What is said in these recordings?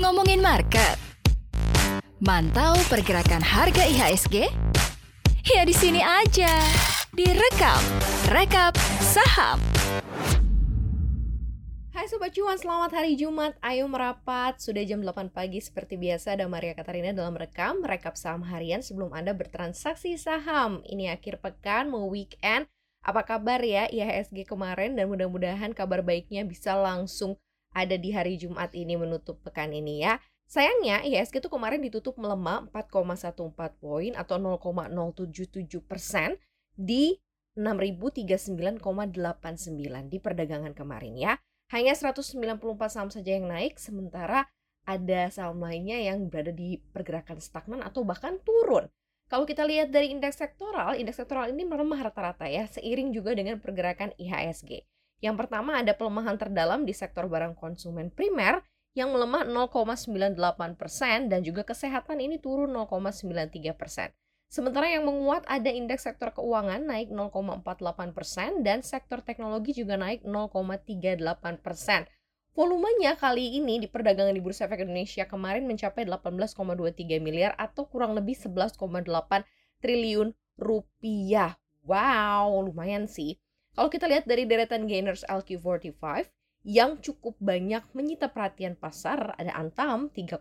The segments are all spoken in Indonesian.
Ngomongin market. Mantau pergerakan harga IHSG? Ya di sini aja. Direkap, rekap saham. Hai Sobat Cuan, selamat hari Jumat. Ayo merapat. Sudah jam 8 pagi seperti biasa ada Maria Katarina dalam rekam, rekap saham harian sebelum Anda bertransaksi saham. Ini akhir pekan, mau weekend. Apa kabar ya IHSG kemarin dan mudah-mudahan kabar baiknya bisa langsung ada di hari Jumat ini menutup pekan ini ya. Sayangnya IHSG itu kemarin ditutup melemah 4,14 poin atau 0,077 persen di 6.039,89 di perdagangan kemarin ya. Hanya 194 saham saja yang naik, sementara ada saham lainnya yang berada di pergerakan stagnan atau bahkan turun. Kalau kita lihat dari indeks sektoral, indeks sektoral ini melemah rata-rata ya, seiring juga dengan pergerakan IHSG. Yang pertama ada pelemahan terdalam di sektor barang konsumen primer yang melemah 0,98 persen dan juga kesehatan ini turun 0,93 persen. Sementara yang menguat ada indeks sektor keuangan naik 0,48 persen dan sektor teknologi juga naik 0,38 persen. Volumenya kali ini di perdagangan di Bursa Efek Indonesia kemarin mencapai 18,23 miliar atau kurang lebih 11,8 triliun rupiah. Wow, lumayan sih. Kalau kita lihat dari deretan gainers LQ45 yang cukup banyak menyita perhatian pasar, ada Antam 3,66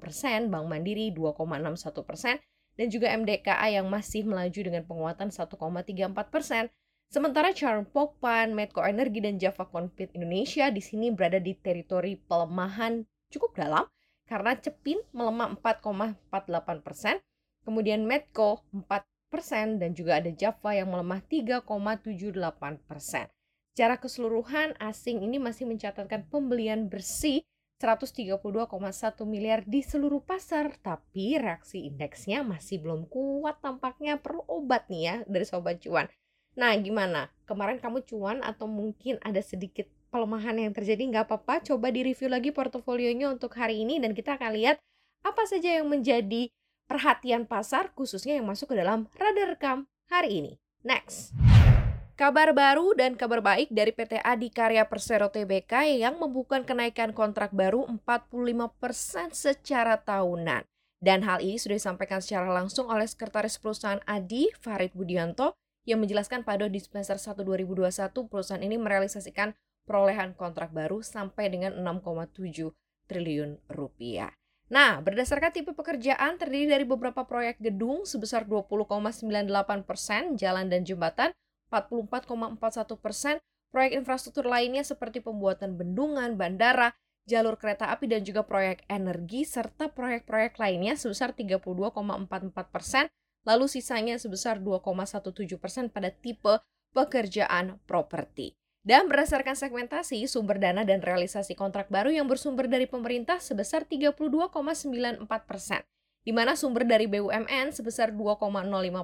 persen, Bank Mandiri 2,61 persen, dan juga MDKA yang masih melaju dengan penguatan 1,34 persen. Sementara Charm Pokpan, Medco Energi, dan Java Confit Indonesia di sini berada di teritori pelemahan cukup dalam karena Cepin melemah 4,48 persen, kemudian Medco 4 persen, dan juga ada Java yang melemah 3,78 persen. Secara keseluruhan, asing ini masih mencatatkan pembelian bersih 132,1 miliar di seluruh pasar, tapi reaksi indeksnya masih belum kuat tampaknya perlu obat nih ya dari sobat cuan. Nah gimana? Kemarin kamu cuan atau mungkin ada sedikit pelemahan yang terjadi nggak apa-apa, coba di review lagi portofolionya untuk hari ini dan kita akan lihat apa saja yang menjadi perhatian pasar khususnya yang masuk ke dalam radar rekam hari ini. Next. Kabar baru dan kabar baik dari PT Adi Karya Persero Tbk yang membuka kenaikan kontrak baru 45% secara tahunan. Dan hal ini sudah disampaikan secara langsung oleh Sekretaris Perusahaan Adi, Farid Budianto, yang menjelaskan pada di semester 1 2021 perusahaan ini merealisasikan perolehan kontrak baru sampai dengan 6,7 triliun rupiah. Nah, berdasarkan tipe pekerjaan terdiri dari beberapa proyek gedung sebesar 20,98 persen, jalan dan jembatan 44,41 persen, proyek infrastruktur lainnya seperti pembuatan bendungan, bandara, jalur kereta api dan juga proyek energi serta proyek-proyek lainnya sebesar 32,44 persen, lalu sisanya sebesar 2,17 persen pada tipe pekerjaan properti. Dan berdasarkan segmentasi, sumber dana dan realisasi kontrak baru yang bersumber dari pemerintah sebesar 32,94 persen di mana sumber dari BUMN sebesar 2,05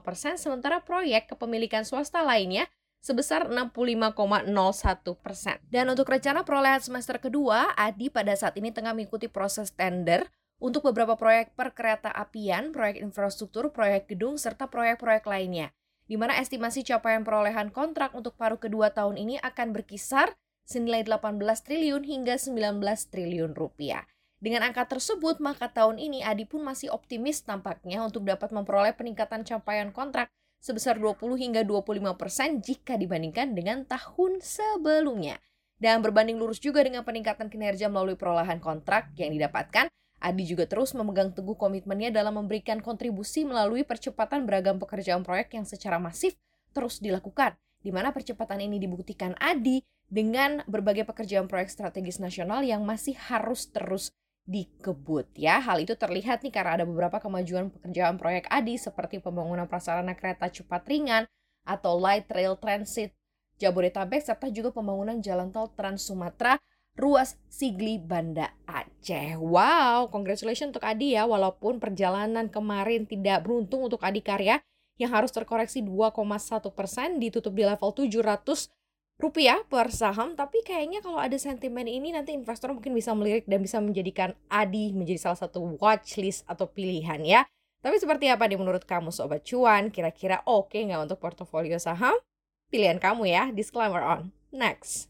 persen, sementara proyek kepemilikan swasta lainnya sebesar 65,01 persen. Dan untuk rencana perolehan semester kedua, Adi pada saat ini tengah mengikuti proses tender untuk beberapa proyek perkereta apian, proyek infrastruktur, proyek gedung, serta proyek-proyek lainnya. Di mana estimasi capaian perolehan kontrak untuk paruh kedua tahun ini akan berkisar senilai 18 triliun hingga 19 triliun rupiah. Dengan angka tersebut, maka tahun ini Adi pun masih optimis tampaknya untuk dapat memperoleh peningkatan capaian kontrak sebesar 20 hingga 25% persen jika dibandingkan dengan tahun sebelumnya. Dan berbanding lurus juga dengan peningkatan kinerja melalui perolehan kontrak yang didapatkan, Adi juga terus memegang teguh komitmennya dalam memberikan kontribusi melalui percepatan beragam pekerjaan proyek yang secara masif terus dilakukan, di mana percepatan ini dibuktikan Adi dengan berbagai pekerjaan proyek strategis nasional yang masih harus terus dikebut ya. Hal itu terlihat nih karena ada beberapa kemajuan pekerjaan proyek ADI seperti pembangunan prasarana kereta cepat ringan atau light rail transit Jabodetabek serta juga pembangunan jalan tol Trans Sumatera ruas Sigli Banda Aceh. Wow, congratulations untuk Adi ya walaupun perjalanan kemarin tidak beruntung untuk Adi Karya yang harus terkoreksi 2,1% ditutup di level 700 rupiah per saham. Tapi kayaknya kalau ada sentimen ini nanti investor mungkin bisa melirik dan bisa menjadikan Adi menjadi salah satu watchlist atau pilihan ya. Tapi seperti apa nih menurut kamu sobat cuan? Kira-kira oke okay nggak untuk portofolio saham? Pilihan kamu ya disclaimer on. Next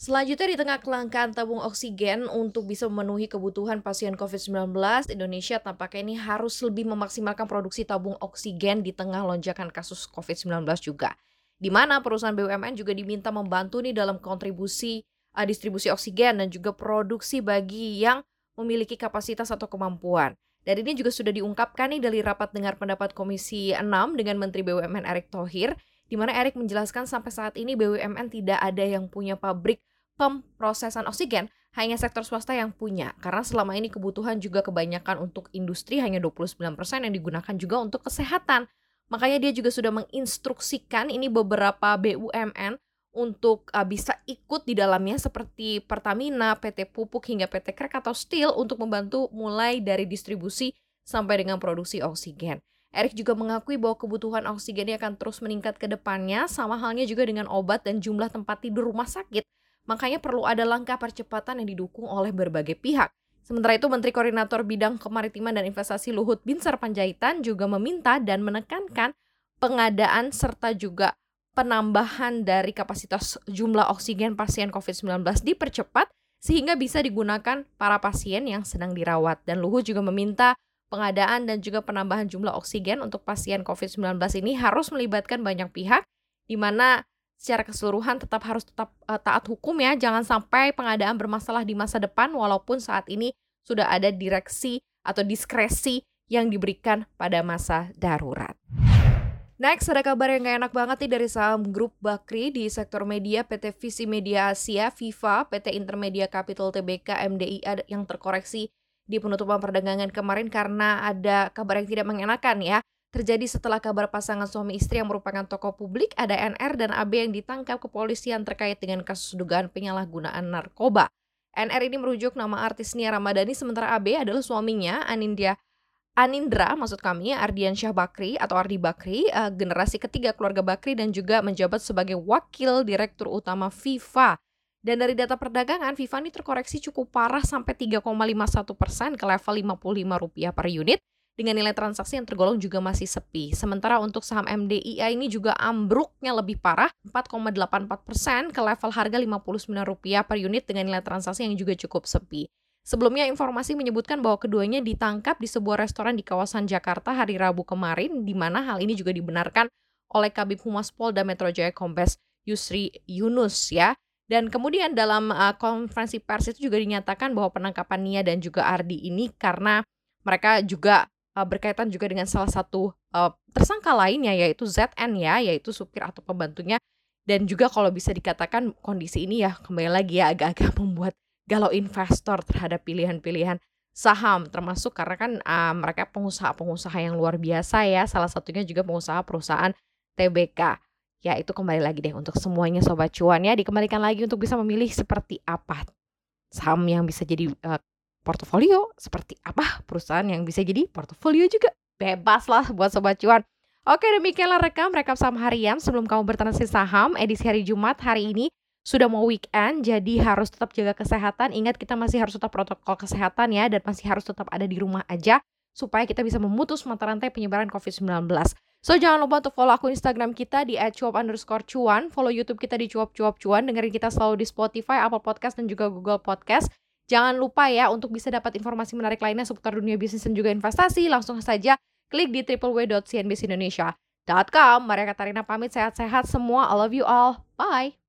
Selanjutnya di tengah kelangkaan tabung oksigen untuk bisa memenuhi kebutuhan pasien COVID-19, Indonesia tampaknya ini harus lebih memaksimalkan produksi tabung oksigen di tengah lonjakan kasus COVID-19 juga. Di mana perusahaan BUMN juga diminta membantu nih dalam kontribusi uh, distribusi oksigen dan juga produksi bagi yang memiliki kapasitas atau kemampuan. Dan ini juga sudah diungkapkan nih dari rapat dengar pendapat Komisi 6 dengan Menteri BUMN Erick Thohir, di mana Erick menjelaskan sampai saat ini BUMN tidak ada yang punya pabrik pemrosesan oksigen hanya sektor swasta yang punya karena selama ini kebutuhan juga kebanyakan untuk industri hanya 29% yang digunakan juga untuk kesehatan. Makanya dia juga sudah menginstruksikan ini beberapa BUMN untuk uh, bisa ikut di dalamnya seperti Pertamina, PT Pupuk hingga PT Krek atau Steel untuk membantu mulai dari distribusi sampai dengan produksi oksigen. Erik juga mengakui bahwa kebutuhan oksigen akan terus meningkat ke depannya, sama halnya juga dengan obat dan jumlah tempat tidur rumah sakit Makanya perlu ada langkah percepatan yang didukung oleh berbagai pihak. Sementara itu, Menteri Koordinator Bidang Kemaritiman dan Investasi Luhut Binsar Panjaitan juga meminta dan menekankan pengadaan serta juga penambahan dari kapasitas jumlah oksigen pasien COVID-19 dipercepat sehingga bisa digunakan para pasien yang sedang dirawat. Dan Luhut juga meminta pengadaan dan juga penambahan jumlah oksigen untuk pasien COVID-19 ini harus melibatkan banyak pihak, di mana secara keseluruhan tetap harus tetap uh, taat hukum ya. Jangan sampai pengadaan bermasalah di masa depan walaupun saat ini sudah ada direksi atau diskresi yang diberikan pada masa darurat. Next, ada kabar yang gak enak banget nih dari saham grup Bakri di sektor media PT Visi Media Asia, Viva, PT Intermedia Capital Tbk, MDIA yang terkoreksi di penutupan perdagangan kemarin karena ada kabar yang tidak mengenakan ya terjadi setelah kabar pasangan suami istri yang merupakan tokoh publik ada NR dan AB yang ditangkap kepolisian terkait dengan kasus dugaan penyalahgunaan narkoba. NR ini merujuk nama artis Nia Ramadhani sementara AB adalah suaminya Anindya Anindra maksud kami Ardian Syah Bakri atau Ardi Bakri uh, generasi ketiga keluarga Bakri dan juga menjabat sebagai wakil direktur utama FIFA. Dan dari data perdagangan, FIFA ini terkoreksi cukup parah sampai 3,51 persen ke level 55 rupiah per unit dengan nilai transaksi yang tergolong juga masih sepi. Sementara untuk saham MDIA ini juga ambruknya lebih parah, 4,84% ke level harga Rp59 per unit dengan nilai transaksi yang juga cukup sepi. Sebelumnya informasi menyebutkan bahwa keduanya ditangkap di sebuah restoran di kawasan Jakarta hari Rabu kemarin, di mana hal ini juga dibenarkan oleh Kabib Humas Polda Metro Jaya Kombes Yusri Yunus ya. Dan kemudian dalam uh, konferensi pers itu juga dinyatakan bahwa penangkapan Nia dan juga Ardi ini karena mereka juga uh, berkaitan juga dengan salah satu uh, tersangka lainnya yaitu ZN ya, yaitu supir atau pembantunya. Dan juga kalau bisa dikatakan kondisi ini ya kembali lagi ya agak-agak membuat galau investor terhadap pilihan-pilihan saham. Termasuk karena kan uh, mereka pengusaha-pengusaha yang luar biasa ya salah satunya juga pengusaha perusahaan TBK ya itu kembali lagi deh untuk semuanya sobat cuan ya dikembalikan lagi untuk bisa memilih seperti apa saham yang bisa jadi uh, portofolio seperti apa perusahaan yang bisa jadi portofolio juga bebas lah buat sobat cuan Oke demikianlah rekam rekap saham harian sebelum kamu bertransaksi saham edisi hari Jumat hari ini sudah mau weekend jadi harus tetap jaga kesehatan ingat kita masih harus tetap protokol kesehatan ya dan masih harus tetap ada di rumah aja supaya kita bisa memutus mata rantai penyebaran COVID-19. So jangan lupa untuk follow akun Instagram kita di @cuap underscore cuan, follow YouTube kita di cuap cuap cuan, dengerin kita selalu di Spotify, Apple Podcast dan juga Google Podcast. Jangan lupa ya untuk bisa dapat informasi menarik lainnya seputar dunia bisnis dan juga investasi, langsung saja klik di www.cnbcindonesia.com. Maria Katarina pamit sehat-sehat semua. I love you all. Bye.